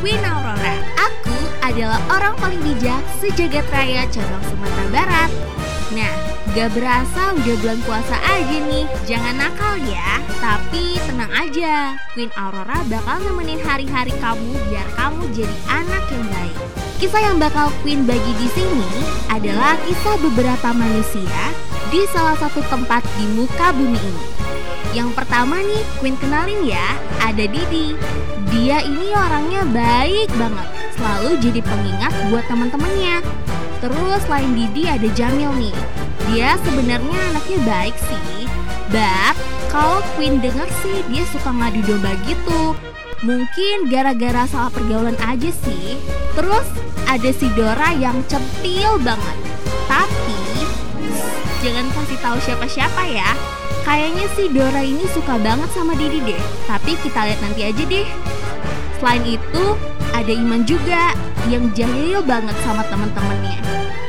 Queen Aurora. Aku adalah orang paling bijak sejagat raya cabang Sumatera Barat. Nah, gak berasa udah bulan puasa aja nih. Jangan nakal ya. Tapi tenang aja, Queen Aurora bakal nemenin hari-hari kamu biar kamu jadi anak yang baik. Kisah yang bakal Queen bagi di sini adalah kisah beberapa manusia di salah satu tempat di muka bumi ini. Yang pertama nih, Queen kenalin ya, ada Didi. Dia ini orangnya baik banget, selalu jadi pengingat buat teman-temannya. Terus selain Didi ada Jamil nih. Dia sebenarnya anaknya baik sih. But kalau Queen denger sih dia suka ngadu domba gitu. Mungkin gara-gara salah pergaulan aja sih. Terus ada si Dora yang centil banget. Jangan kasih tahu siapa-siapa ya. Kayaknya si Dora ini suka banget sama Didi deh. Tapi kita lihat nanti aja deh. Selain itu, ada Iman juga yang jahil banget sama temen-temennya.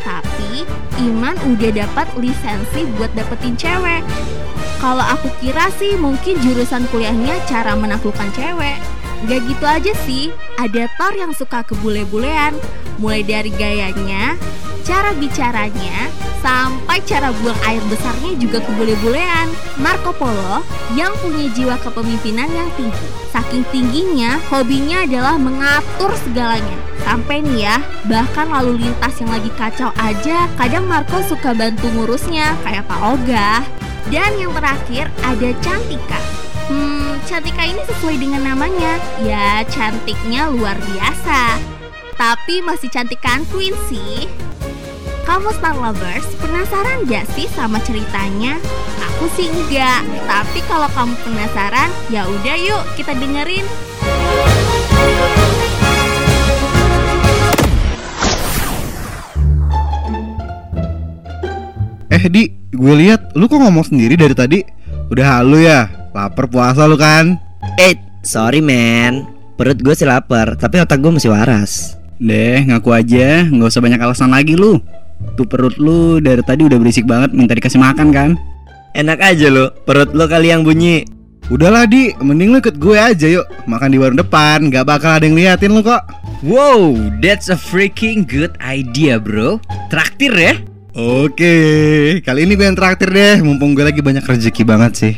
Tapi Iman udah dapat lisensi buat dapetin cewek. Kalau aku kira sih mungkin jurusan kuliahnya cara menaklukkan cewek. Gak gitu aja sih, ada Thor yang suka kebule-bulean. Mulai dari gayanya, cara bicaranya, sampai cara buang air besarnya juga kebule-bulean. Marco Polo yang punya jiwa kepemimpinan yang tinggi. Saking tingginya, hobinya adalah mengatur segalanya. Sampai nih ya, bahkan lalu lintas yang lagi kacau aja, kadang Marco suka bantu ngurusnya, kayak Pak Oga. Dan yang terakhir ada Cantika. Hmm, Cantika ini sesuai dengan namanya, ya cantiknya luar biasa. Tapi masih cantikan Queen sih. Kamu Star Lovers penasaran gak sih sama ceritanya? Aku sih enggak, tapi kalau kamu penasaran, ya udah yuk kita dengerin. Eh Di, gue lihat lu kok ngomong sendiri dari tadi. Udah halu ya, lapar puasa lu kan? Eh, sorry man Perut gue sih lapar, tapi otak gue masih waras Deh, ngaku aja, nggak usah banyak alasan lagi lu. Tuh perut lu dari tadi udah berisik banget minta dikasih makan kan? Enak aja lo, perut lo kali yang bunyi. Udahlah Di, mending lu ikut gue aja yuk. Makan di warung depan, gak bakal ada yang liatin lu kok. Wow, that's a freaking good idea bro. Traktir ya? Oke, kali ini gue yang traktir deh. Mumpung gue lagi banyak rezeki banget sih.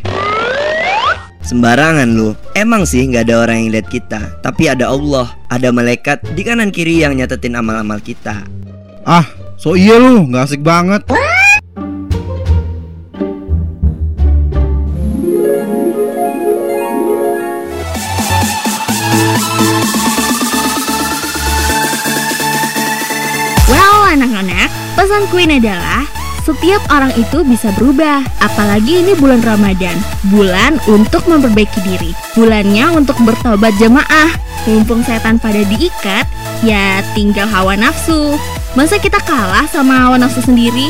Sembarangan lu. Emang sih nggak ada orang yang lihat kita Tapi ada Allah Ada malaikat di kanan kiri yang nyatetin amal-amal kita. Ah, so iya lu, gak asik banget Well, anak-anak, pesan Queen adalah setiap orang itu bisa berubah, apalagi ini bulan Ramadan, bulan untuk memperbaiki diri, bulannya untuk bertobat jemaah. Mumpung setan pada diikat, ya tinggal hawa nafsu. Masa kita kalah sama hawa nafsu sendiri?